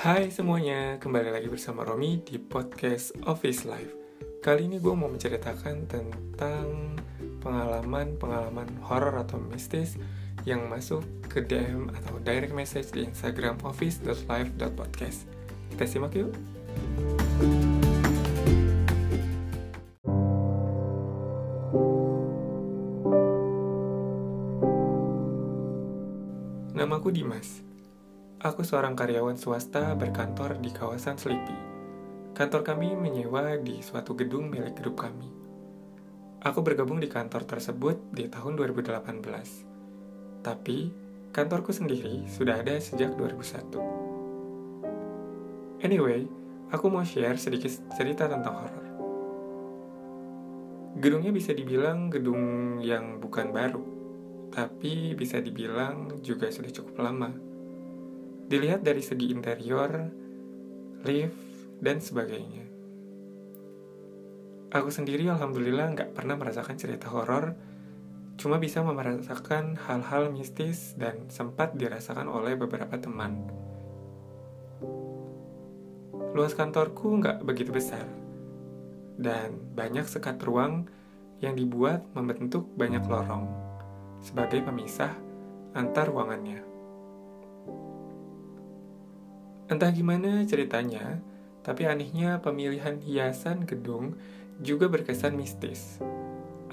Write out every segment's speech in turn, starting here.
Hai semuanya, kembali lagi bersama Romi di podcast Office Life. Kali ini gue mau menceritakan tentang pengalaman-pengalaman horor atau mistis yang masuk ke DM atau direct message di Instagram office.life.podcast. Kita simak yuk. Namaku Dimas. Aku seorang karyawan swasta berkantor di kawasan Selipi. Kantor kami menyewa di suatu gedung milik grup kami. Aku bergabung di kantor tersebut di tahun 2018. Tapi, kantorku sendiri sudah ada sejak 2001. Anyway, aku mau share sedikit cerita tentang horor. Gedungnya bisa dibilang gedung yang bukan baru, tapi bisa dibilang juga sudah cukup lama Dilihat dari segi interior, lift, dan sebagainya. Aku sendiri alhamdulillah nggak pernah merasakan cerita horor, cuma bisa merasakan hal-hal mistis dan sempat dirasakan oleh beberapa teman. Luas kantorku nggak begitu besar, dan banyak sekat ruang yang dibuat membentuk banyak lorong sebagai pemisah antar ruangannya. Entah gimana ceritanya, tapi anehnya pemilihan hiasan gedung juga berkesan mistis.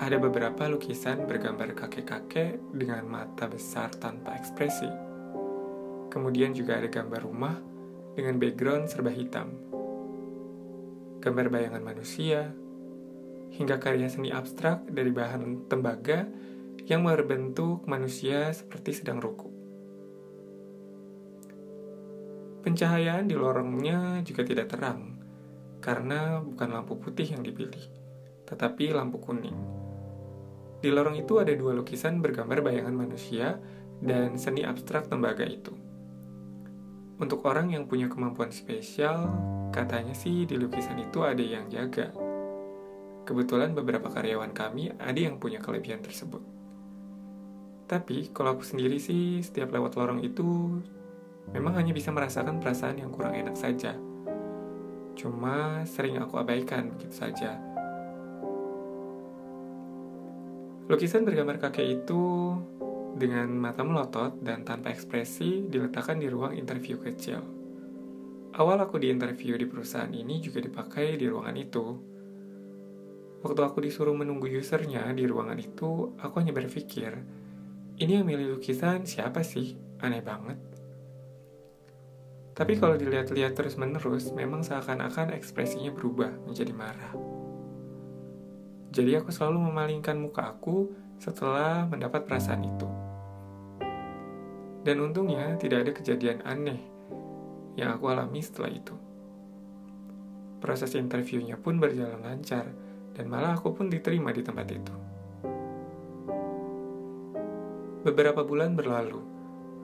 Ada beberapa lukisan bergambar kakek-kakek dengan mata besar tanpa ekspresi. Kemudian juga ada gambar rumah dengan background serba hitam. Gambar bayangan manusia, hingga karya seni abstrak dari bahan tembaga yang berbentuk manusia seperti sedang rukuk. Pencahayaan di lorongnya juga tidak terang, karena bukan lampu putih yang dipilih, tetapi lampu kuning. Di lorong itu ada dua lukisan bergambar bayangan manusia dan seni abstrak tembaga itu. Untuk orang yang punya kemampuan spesial, katanya sih di lukisan itu ada yang jaga. Kebetulan beberapa karyawan kami ada yang punya kelebihan tersebut. Tapi kalau aku sendiri sih, setiap lewat lorong itu memang hanya bisa merasakan perasaan yang kurang enak saja. Cuma sering aku abaikan begitu saja. Lukisan bergambar kakek itu dengan mata melotot dan tanpa ekspresi diletakkan di ruang interview kecil. Awal aku di interview di perusahaan ini juga dipakai di ruangan itu. Waktu aku disuruh menunggu usernya di ruangan itu, aku hanya berpikir, ini yang milih lukisan siapa sih? Aneh banget. Tapi kalau dilihat-lihat terus-menerus, memang seakan-akan ekspresinya berubah menjadi marah. Jadi aku selalu memalingkan muka aku setelah mendapat perasaan itu. Dan untungnya tidak ada kejadian aneh yang aku alami setelah itu. Proses interviewnya pun berjalan lancar, dan malah aku pun diterima di tempat itu. Beberapa bulan berlalu,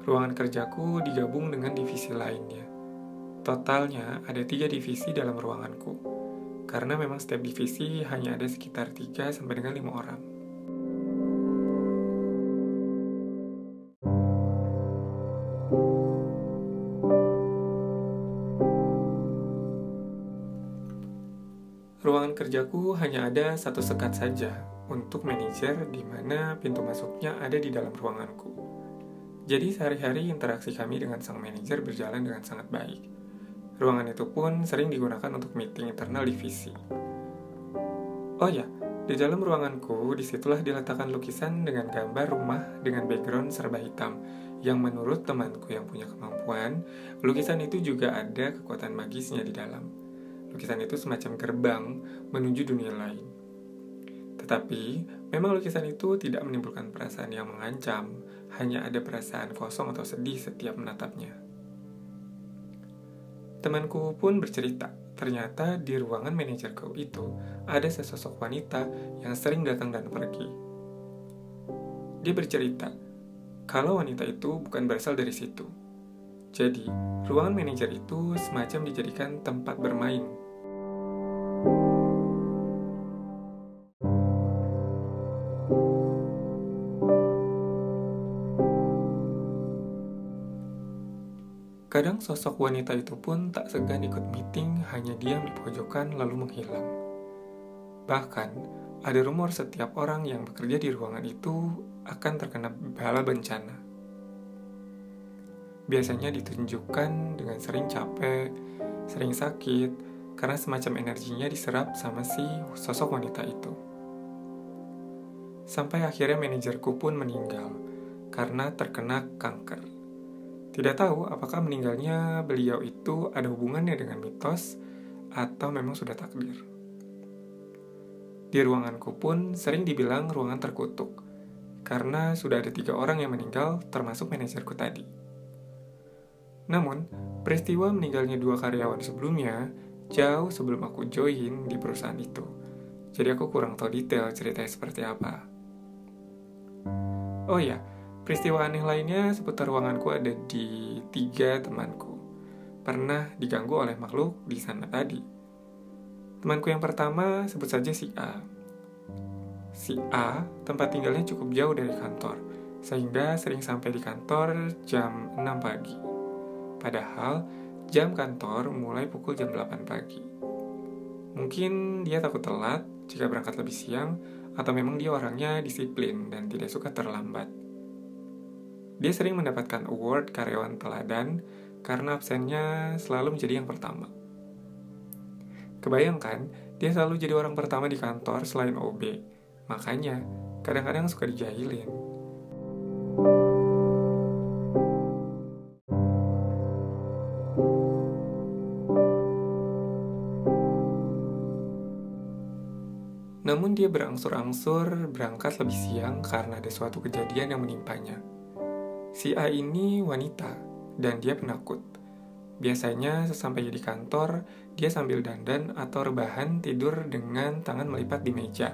ruangan kerjaku digabung dengan divisi lainnya. Totalnya ada tiga divisi dalam ruanganku, karena memang setiap divisi hanya ada sekitar 3 sampai dengan 5 orang. Ruangan kerjaku hanya ada satu sekat saja untuk manajer di mana pintu masuknya ada di dalam ruanganku. Jadi sehari-hari interaksi kami dengan sang manajer berjalan dengan sangat baik. Ruangan itu pun sering digunakan untuk meeting internal divisi. Oh ya, di dalam ruanganku di situlah diletakkan lukisan dengan gambar rumah dengan background serba hitam yang menurut temanku yang punya kemampuan, lukisan itu juga ada kekuatan magisnya di dalam. Lukisan itu semacam gerbang menuju dunia lain. Tetapi, memang lukisan itu tidak menimbulkan perasaan yang mengancam, hanya ada perasaan kosong atau sedih setiap menatapnya. Temanku pun bercerita, ternyata di ruangan manajerku itu ada sesosok wanita yang sering datang dan pergi. Dia bercerita, kalau wanita itu bukan berasal dari situ. Jadi, ruangan manajer itu semacam dijadikan tempat bermain Kadang sosok wanita itu pun tak segan ikut meeting, hanya diam di pojokan lalu menghilang. Bahkan, ada rumor setiap orang yang bekerja di ruangan itu akan terkena bala bencana. Biasanya ditunjukkan dengan sering capek, sering sakit, karena semacam energinya diserap sama si sosok wanita itu. Sampai akhirnya manajerku pun meninggal karena terkena kanker. Tidak tahu apakah meninggalnya beliau itu ada hubungannya dengan mitos atau memang sudah takdir. Di ruanganku pun sering dibilang ruangan terkutuk, karena sudah ada tiga orang yang meninggal termasuk manajerku tadi. Namun, peristiwa meninggalnya dua karyawan sebelumnya jauh sebelum aku join di perusahaan itu. Jadi aku kurang tahu detail ceritanya seperti apa. Oh ya, Peristiwa aneh lainnya seputar ruanganku ada di tiga temanku. Pernah diganggu oleh makhluk di sana tadi. Temanku yang pertama sebut saja si A. Si A tempat tinggalnya cukup jauh dari kantor, sehingga sering sampai di kantor jam 6 pagi. Padahal jam kantor mulai pukul jam 8 pagi. Mungkin dia takut telat jika berangkat lebih siang, atau memang dia orangnya disiplin dan tidak suka terlambat. Dia sering mendapatkan award karyawan teladan karena absennya selalu menjadi yang pertama. Kebayangkan, dia selalu jadi orang pertama di kantor selain OB. Makanya, kadang-kadang suka dijahilin. Namun dia berangsur-angsur berangkat lebih siang karena ada suatu kejadian yang menimpanya. Si A ini wanita, dan dia penakut. Biasanya sesampai di kantor, dia sambil dandan atau rebahan tidur dengan tangan melipat di meja,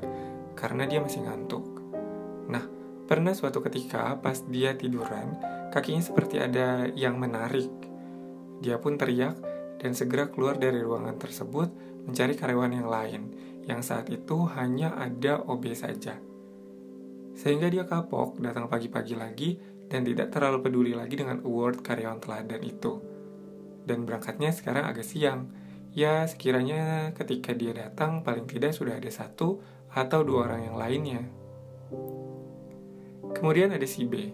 karena dia masih ngantuk. Nah, pernah suatu ketika pas dia tiduran, kakinya seperti ada yang menarik. Dia pun teriak dan segera keluar dari ruangan tersebut mencari karyawan yang lain, yang saat itu hanya ada OB saja. Sehingga dia kapok datang pagi-pagi lagi dan tidak terlalu peduli lagi dengan award karyawan teladan itu. Dan berangkatnya sekarang agak siang. Ya, sekiranya ketika dia datang paling tidak sudah ada satu atau dua orang yang lainnya. Kemudian ada si B.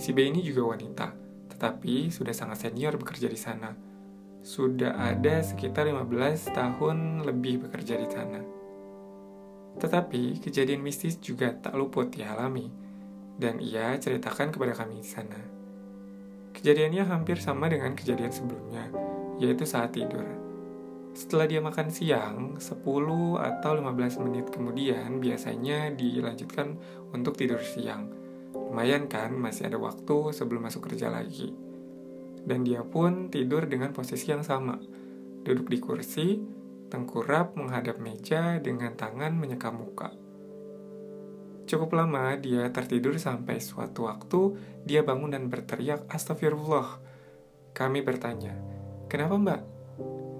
Si B ini juga wanita, tetapi sudah sangat senior bekerja di sana. Sudah ada sekitar 15 tahun lebih bekerja di sana. Tetapi kejadian mistis juga tak luput dialami dan ia ceritakan kepada kami di sana. Kejadiannya hampir sama dengan kejadian sebelumnya, yaitu saat tidur. Setelah dia makan siang, 10 atau 15 menit kemudian biasanya dilanjutkan untuk tidur siang. Lumayan kan, masih ada waktu sebelum masuk kerja lagi. Dan dia pun tidur dengan posisi yang sama. Duduk di kursi, tengkurap menghadap meja dengan tangan menyekam muka. Cukup lama dia tertidur sampai suatu waktu dia bangun dan berteriak astagfirullah. Kami bertanya, kenapa mbak?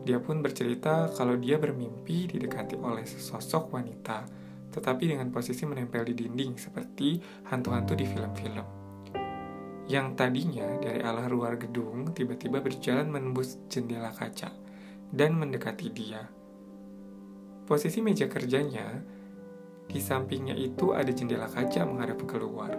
Dia pun bercerita kalau dia bermimpi didekati oleh sesosok wanita, tetapi dengan posisi menempel di dinding seperti hantu-hantu di film-film. Yang tadinya dari arah luar gedung tiba-tiba berjalan menembus jendela kaca dan mendekati dia. Posisi meja kerjanya di sampingnya itu ada jendela kaca menghadap keluar.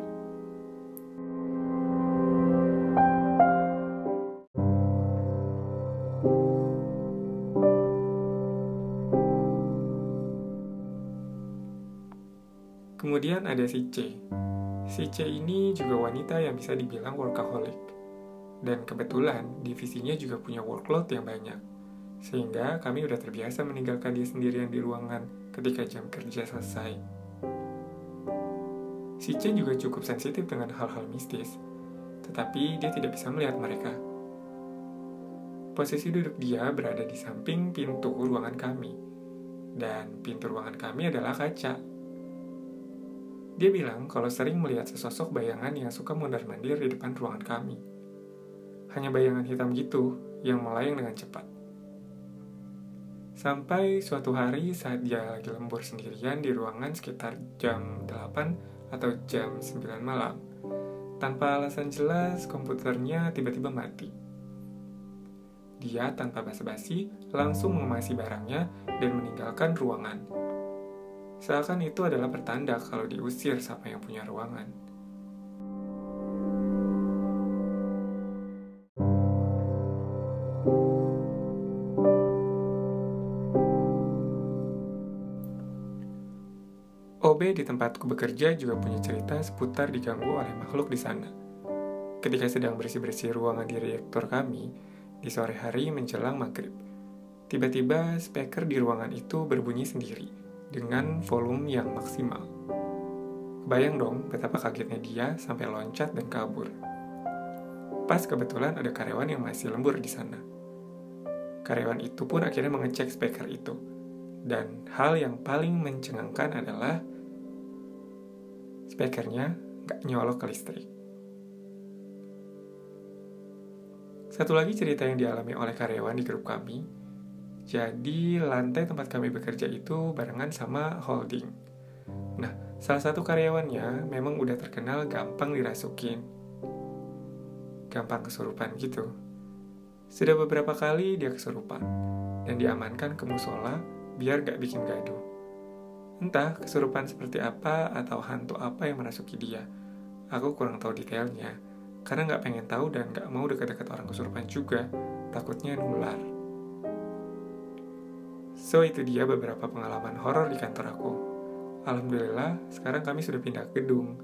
Kemudian ada si C. Si C ini juga wanita yang bisa dibilang workaholic. Dan kebetulan divisinya juga punya workload yang banyak. Sehingga kami udah terbiasa meninggalkan dia sendirian di ruangan ketika jam kerja selesai. Si Chen juga cukup sensitif dengan hal-hal mistis, tetapi dia tidak bisa melihat mereka. Posisi duduk dia berada di samping pintu ruangan kami, dan pintu ruangan kami adalah kaca. Dia bilang kalau sering melihat sesosok bayangan yang suka mondar-mandir di depan ruangan kami. Hanya bayangan hitam gitu yang melayang dengan cepat. Sampai suatu hari saat dia lagi lembur sendirian di ruangan sekitar jam 8 atau jam 9 malam. Tanpa alasan jelas, komputernya tiba-tiba mati. dia tanpa basa-basi langsung mengemasi barangnya dan meninggalkan ruangan. Seakan itu adalah pertanda kalau diusir sama yang punya ruangan. OB di tempatku bekerja juga punya cerita seputar diganggu oleh makhluk di sana. Ketika sedang bersih-bersih ruangan di reaktor kami, di sore hari menjelang maghrib. Tiba-tiba speaker di ruangan itu berbunyi sendiri dengan volume yang maksimal. Bayang dong betapa kagetnya dia sampai loncat dan kabur. Pas kebetulan ada karyawan yang masih lembur di sana. Karyawan itu pun akhirnya mengecek speaker itu. Dan hal yang paling mencengangkan adalah speakernya nggak nyolok ke listrik. Satu lagi cerita yang dialami oleh karyawan di grup kami. Jadi, lantai tempat kami bekerja itu barengan sama holding. Nah, salah satu karyawannya memang udah terkenal gampang dirasukin. Gampang kesurupan gitu. Sudah beberapa kali dia kesurupan, dan diamankan ke musola biar gak bikin gaduh. Entah kesurupan seperti apa atau hantu apa yang merasuki dia. Aku kurang tahu detailnya, karena nggak pengen tahu dan nggak mau dekat-dekat orang kesurupan juga, takutnya nular. So, itu dia beberapa pengalaman horor di kantor aku. Alhamdulillah, sekarang kami sudah pindah gedung.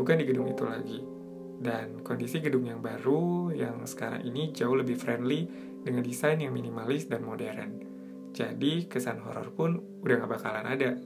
Bukan di gedung itu lagi. Dan kondisi gedung yang baru, yang sekarang ini jauh lebih friendly dengan desain yang minimalis dan modern. Jadi, kesan horor pun udah gak bakalan ada